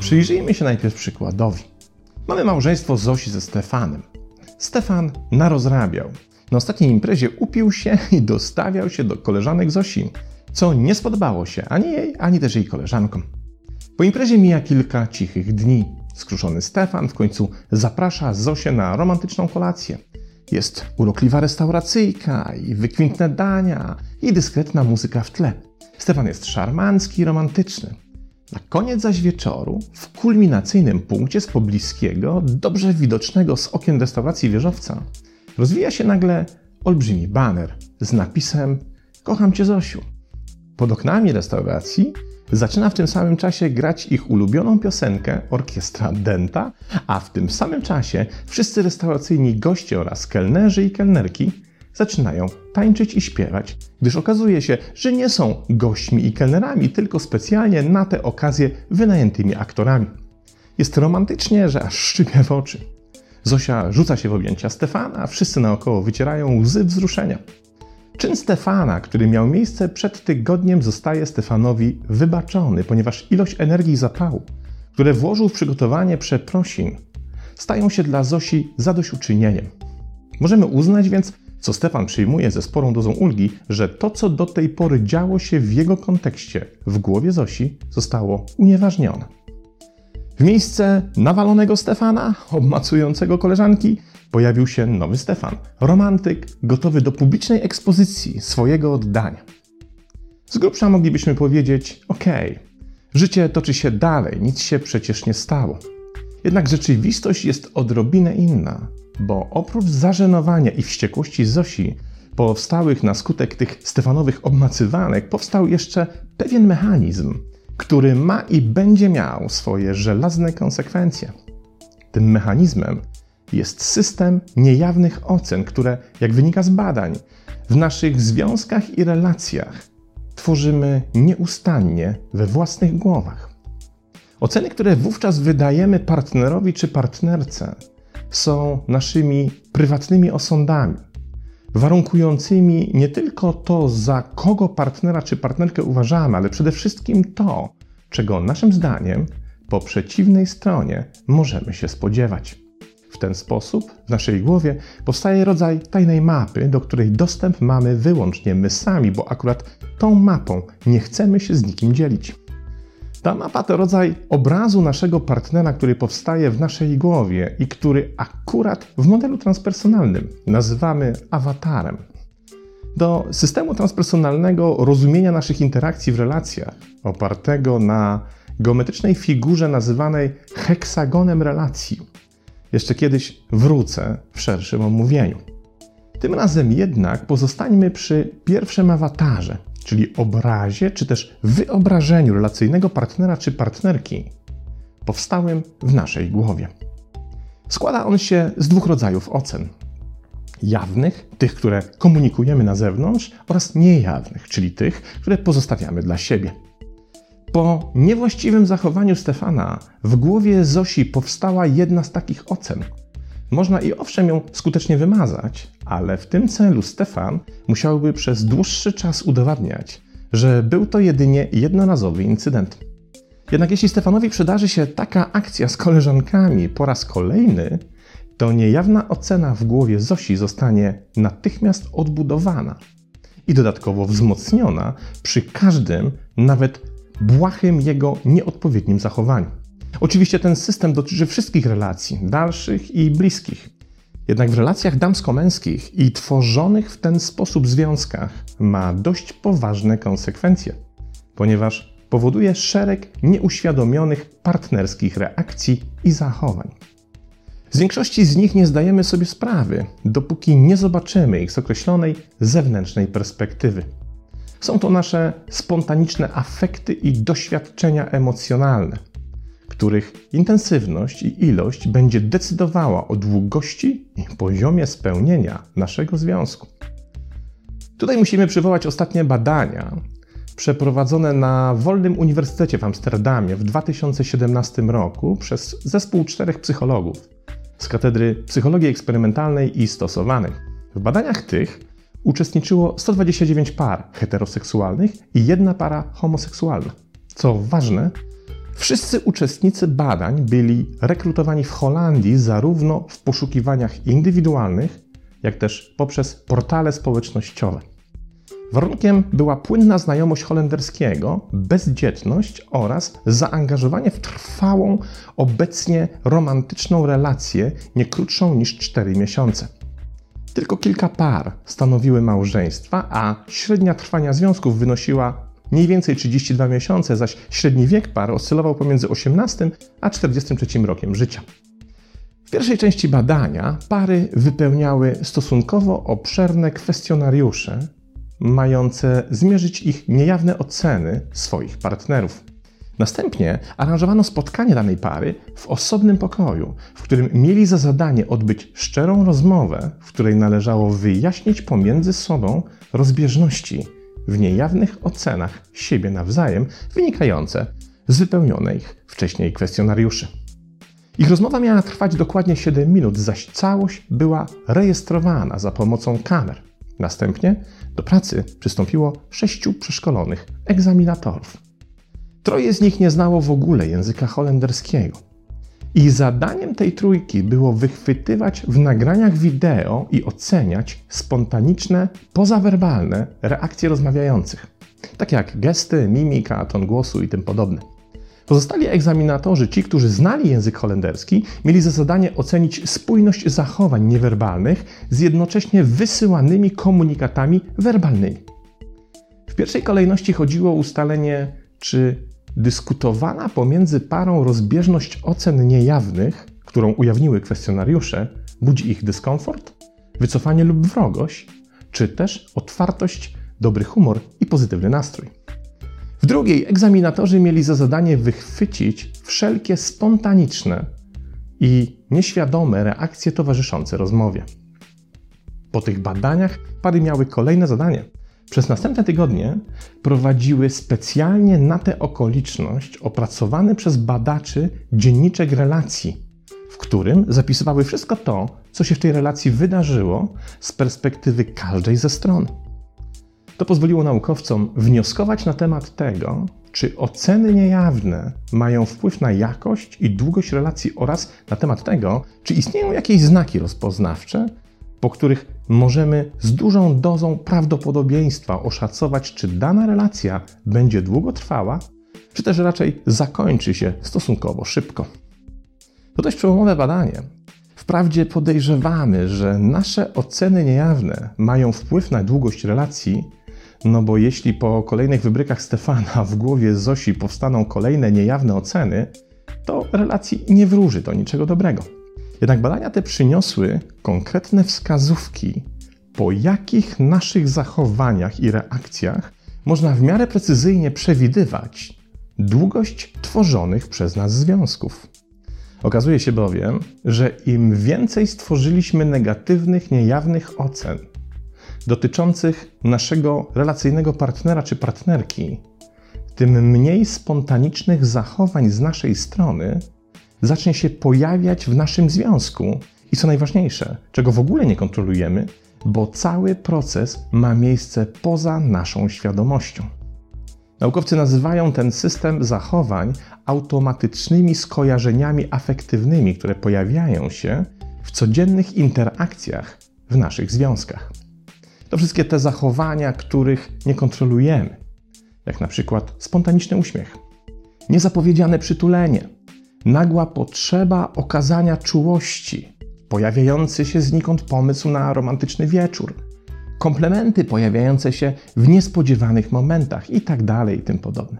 Przyjrzyjmy się najpierw przykładowi. Mamy małżeństwo Zosi ze Stefanem. Stefan narozrabiał. Na ostatniej imprezie upił się i dostawiał się do koleżanek Zosi, co nie spodobało się ani jej, ani też jej koleżankom. Po imprezie mija kilka cichych dni. Skruszony Stefan w końcu zaprasza Zosię na romantyczną kolację. Jest urokliwa restauracyjka i wykwintne dania i dyskretna muzyka w tle. Stefan jest szarmancki i romantyczny. Na koniec zaś wieczoru, w kulminacyjnym punkcie z pobliskiego, dobrze widocznego z okien restauracji wieżowca, rozwija się nagle olbrzymi baner z napisem Kocham Cię Zosiu. Pod oknami restauracji zaczyna w tym samym czasie grać ich ulubioną piosenkę orkiestra Denta, a w tym samym czasie wszyscy restauracyjni goście oraz kelnerzy i kelnerki zaczynają tańczyć i śpiewać, gdyż okazuje się, że nie są gośćmi i kelnerami, tylko specjalnie na tę okazję wynajętymi aktorami. Jest romantycznie, że aż szczypie w oczy. Zosia rzuca się w objęcia Stefana, a wszyscy naokoło wycierają łzy wzruszenia. Czyn Stefana, który miał miejsce przed tygodniem, zostaje Stefanowi wybaczony, ponieważ ilość energii i zapału, które włożył w przygotowanie przeprosin, stają się dla Zosi zadośćuczynieniem. Możemy uznać więc, co Stefan przyjmuje ze sporą dozą ulgi, że to, co do tej pory działo się w jego kontekście, w głowie Zosi, zostało unieważnione. W miejsce nawalonego Stefana, obmacującego koleżanki, pojawił się nowy Stefan, romantyk, gotowy do publicznej ekspozycji swojego oddania. Z grubsza moglibyśmy powiedzieć: OK, życie toczy się dalej, nic się przecież nie stało. Jednak rzeczywistość jest odrobinę inna, bo oprócz zażenowania i wściekłości Zosi, powstałych na skutek tych Stefanowych obmacywanek, powstał jeszcze pewien mechanizm, który ma i będzie miał swoje żelazne konsekwencje. Tym mechanizmem jest system niejawnych ocen, które, jak wynika z badań, w naszych związkach i relacjach tworzymy nieustannie we własnych głowach. Oceny, które wówczas wydajemy partnerowi czy partnerce, są naszymi prywatnymi osądami, warunkującymi nie tylko to, za kogo partnera czy partnerkę uważamy, ale przede wszystkim to, czego naszym zdaniem po przeciwnej stronie możemy się spodziewać. W ten sposób w naszej głowie powstaje rodzaj tajnej mapy, do której dostęp mamy wyłącznie my sami, bo akurat tą mapą nie chcemy się z nikim dzielić. Ta mapa to rodzaj obrazu naszego partnera, który powstaje w naszej głowie i który akurat w modelu transpersonalnym nazywamy awatarem. Do systemu transpersonalnego rozumienia naszych interakcji w relacjach, opartego na geometrycznej figurze nazywanej heksagonem relacji, jeszcze kiedyś wrócę w szerszym omówieniu. Tym razem jednak pozostańmy przy pierwszym awatarze, czyli obrazie czy też wyobrażeniu relacyjnego partnera czy partnerki powstałym w naszej głowie. Składa on się z dwóch rodzajów ocen: jawnych, tych, które komunikujemy na zewnątrz, oraz niejawnych, czyli tych, które pozostawiamy dla siebie. Po niewłaściwym zachowaniu Stefana w głowie Zosi powstała jedna z takich ocen. Można i owszem ją skutecznie wymazać, ale w tym celu Stefan musiałby przez dłuższy czas udowadniać, że był to jedynie jednorazowy incydent. Jednak jeśli Stefanowi przydarzy się taka akcja z koleżankami po raz kolejny, to niejawna ocena w głowie Zosi zostanie natychmiast odbudowana i dodatkowo wzmocniona przy każdym, nawet błahym jego nieodpowiednim zachowaniu. Oczywiście ten system dotyczy wszystkich relacji, dalszych i bliskich. Jednak w relacjach damsko-męskich i tworzonych w ten sposób związkach ma dość poważne konsekwencje, ponieważ powoduje szereg nieuświadomionych partnerskich reakcji i zachowań. Z większości z nich nie zdajemy sobie sprawy, dopóki nie zobaczymy ich z określonej zewnętrznej perspektywy. Są to nasze spontaniczne afekty i doświadczenia emocjonalne, których intensywność i ilość będzie decydowała o długości i poziomie spełnienia naszego związku. Tutaj musimy przywołać ostatnie badania przeprowadzone na Wolnym Uniwersytecie w Amsterdamie w 2017 roku przez zespół czterech psychologów z Katedry Psychologii Eksperymentalnej i Stosowanej. W badaniach tych uczestniczyło 129 par heteroseksualnych i jedna para homoseksualna. Co ważne, wszyscy uczestnicy badań byli rekrutowani w Holandii zarówno w poszukiwaniach indywidualnych, jak też poprzez portale społecznościowe. Warunkiem była płynna znajomość holenderskiego, bezdzietność oraz zaangażowanie w trwałą, obecnie romantyczną relację nie krótszą niż 4 miesiące. Tylko kilka par stanowiły małżeństwa, a średnia trwania związków wynosiła mniej więcej 32 miesiące, zaś średni wiek par oscylował pomiędzy 18 a 43 rokiem życia. W pierwszej części badania pary wypełniały stosunkowo obszerne kwestionariusze, mające zmierzyć ich niejawne oceny swoich partnerów. Następnie aranżowano spotkanie danej pary w osobnym pokoju, w którym mieli za zadanie odbyć szczerą rozmowę, w której należało wyjaśnić pomiędzy sobą rozbieżności w niejawnych ocenach siebie nawzajem wynikające z wypełnionych wcześniej kwestionariuszy. Ich rozmowa miała trwać dokładnie 7 minut, zaś całość była rejestrowana za pomocą kamer. Następnie do pracy przystąpiło sześciu przeszkolonych egzaminatorów. Troje z nich nie znało w ogóle języka holenderskiego. I zadaniem tej trójki było wychwytywać w nagraniach wideo i oceniać spontaniczne, pozawerbalne reakcje rozmawiających, takie jak gesty, mimika, ton głosu i tym podobne. Pozostali egzaminatorzy, ci, którzy znali język holenderski, mieli za zadanie ocenić spójność zachowań niewerbalnych z jednocześnie wysyłanymi komunikatami werbalnymi. W pierwszej kolejności chodziło o ustalenie, czy dyskutowana pomiędzy parą rozbieżność ocen niejawnych, którą ujawniły kwestionariusze, budzi ich dyskomfort, wycofanie lub wrogość, czy też otwartość, dobry humor i pozytywny nastrój. W drugiej egzaminatorzy mieli za zadanie wychwycić wszelkie spontaniczne i nieświadome reakcje towarzyszące rozmowie. Po tych badaniach pary miały kolejne zadanie. Przez następne tygodnie prowadziły specjalnie na tę okoliczność opracowany przez badaczy dzienniczek relacji, w którym zapisywały wszystko to, co się w tej relacji wydarzyło z perspektywy każdej ze stron. To pozwoliło naukowcom wnioskować na temat tego, czy oceny niejawne mają wpływ na jakość i długość relacji oraz na temat tego, czy istnieją jakieś znaki rozpoznawcze, po których możemy z dużą dozą prawdopodobieństwa oszacować, czy dana relacja będzie długotrwała, czy też raczej zakończy się stosunkowo szybko. To dość przełomowe badanie. Wprawdzie podejrzewamy, że nasze oceny niejawne mają wpływ na długość relacji, no bo jeśli po kolejnych wybrykach Stefana w głowie Zosi powstaną kolejne niejawne oceny, to relacji nie wróży to niczego dobrego. Jednak badania te przyniosły konkretne wskazówki, po jakich naszych zachowaniach i reakcjach można w miarę precyzyjnie przewidywać długość tworzonych przez nas związków. Okazuje się bowiem, że im więcej stworzyliśmy negatywnych, niejawnych ocen, dotyczących naszego relacyjnego partnera czy partnerki, tym mniej spontanicznych zachowań z naszej strony zacznie się pojawiać w naszym związku. I co najważniejsze, czego w ogóle nie kontrolujemy, bo cały proces ma miejsce poza naszą świadomością. Naukowcy nazywają ten system zachowań automatycznymi skojarzeniami afektywnymi, które pojawiają się w codziennych interakcjach w naszych związkach. To wszystkie te zachowania, których nie kontrolujemy, jak na przykład spontaniczny uśmiech, niezapowiedziane przytulenie, nagła potrzeba okazania czułości, pojawiający się znikąd pomysł na romantyczny wieczór, komplementy pojawiające się w niespodziewanych momentach itd. Tak i tym podobne.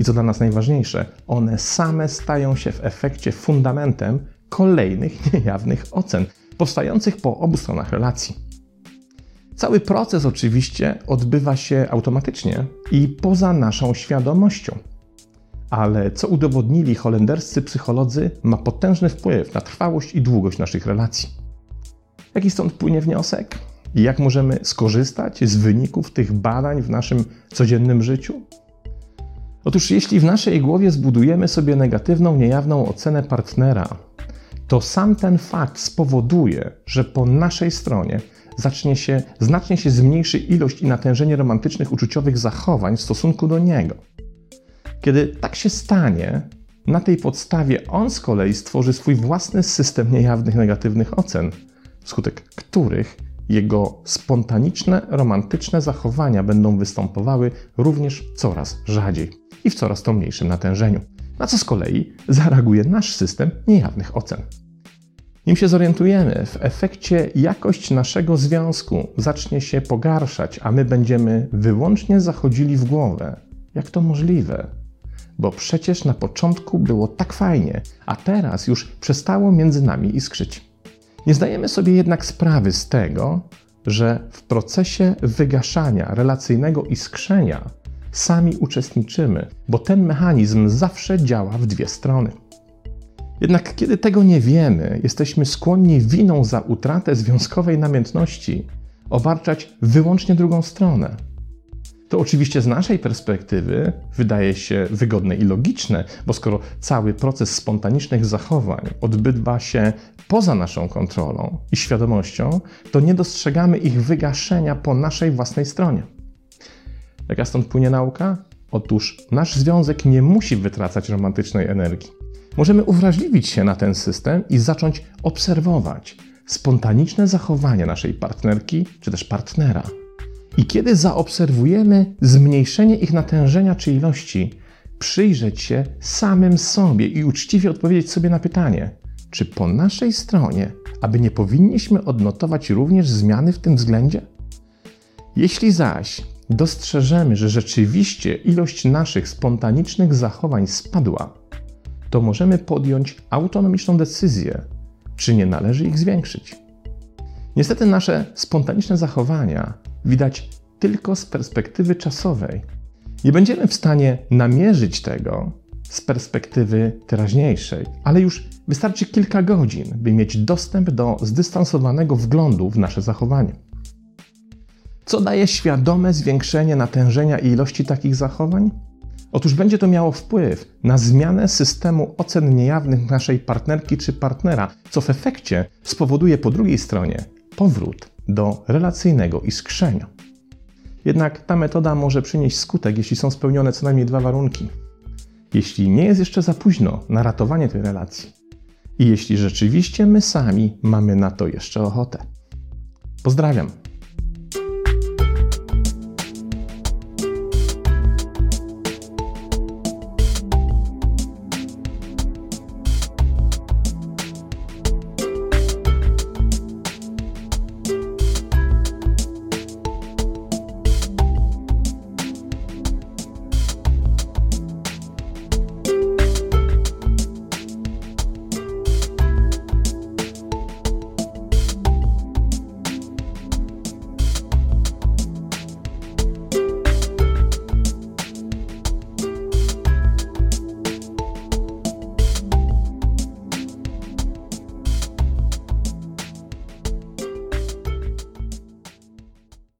I co dla nas najważniejsze, one same stają się w efekcie fundamentem kolejnych niejawnych ocen, powstających po obu stronach relacji. Cały proces oczywiście odbywa się automatycznie i poza naszą świadomością. Ale co udowodnili holenderscy psycholodzy, ma potężny wpływ na trwałość i długość naszych relacji. Jaki stąd płynie wniosek? I jak możemy skorzystać z wyników tych badań w naszym codziennym życiu? Otóż, jeśli w naszej głowie zbudujemy sobie negatywną, niejawną ocenę partnera, to sam ten fakt spowoduje, że po naszej stronie zacznie się, znacznie się zmniejszy ilość i natężenie romantycznych uczuciowych zachowań w stosunku do niego. Kiedy tak się stanie, na tej podstawie on z kolei stworzy swój własny system niejawnych negatywnych ocen, wskutek których jego spontaniczne, romantyczne zachowania będą występowały również coraz rzadziej i w coraz to mniejszym natężeniu, na co z kolei zareaguje nasz system niejawnych ocen. Nim się zorientujemy, w efekcie jakość naszego związku zacznie się pogarszać, a my będziemy wyłącznie zachodzili w głowę. Jak to możliwe? Bo przecież na początku było tak fajnie, a teraz już przestało między nami iskrzyć. Nie zdajemy sobie jednak sprawy z tego, że w procesie wygaszania relacyjnego iskrzenia sami uczestniczymy, bo ten mechanizm zawsze działa w dwie strony. Jednak kiedy tego nie wiemy, jesteśmy skłonni winą za utratę związkowej namiętności obarczać wyłącznie drugą stronę. To oczywiście z naszej perspektywy wydaje się wygodne i logiczne, bo skoro cały proces spontanicznych zachowań odbywa się poza naszą kontrolą i świadomością, to nie dostrzegamy ich wygaszenia po naszej własnej stronie. Jaka stąd płynie nauka? Otóż nasz związek nie musi wytracać romantycznej energii. Możemy uwrażliwić się na ten system i zacząć obserwować spontaniczne zachowania naszej partnerki czy też partnera. I kiedy zaobserwujemy zmniejszenie ich natężenia czy ilości, przyjrzeć się samym sobie i uczciwie odpowiedzieć sobie na pytanie, czy po naszej stronie, aby nie powinniśmy odnotować również zmiany w tym względzie? Jeśli zaś dostrzeżemy, że rzeczywiście ilość naszych spontanicznych zachowań spadła, to możemy podjąć autonomiczną decyzję, czy nie należy ich zwiększyć. Niestety nasze spontaniczne zachowania widać tylko z perspektywy czasowej. Nie będziemy w stanie namierzyć tego z perspektywy teraźniejszej, ale już wystarczy kilka godzin, by mieć dostęp do zdystansowanego wglądu w nasze zachowanie. Co daje świadome zwiększenie natężenia i ilości takich zachowań? Otóż będzie to miało wpływ na zmianę systemu ocen niejawnych naszej partnerki czy partnera, co w efekcie spowoduje po drugiej stronie powrót do relacyjnego iskrzenia. Jednak ta metoda może przynieść skutek, jeśli są spełnione co najmniej dwa warunki. Jeśli nie jest jeszcze za późno na ratowanie tej relacji i jeśli rzeczywiście my sami mamy na to jeszcze ochotę. Pozdrawiam.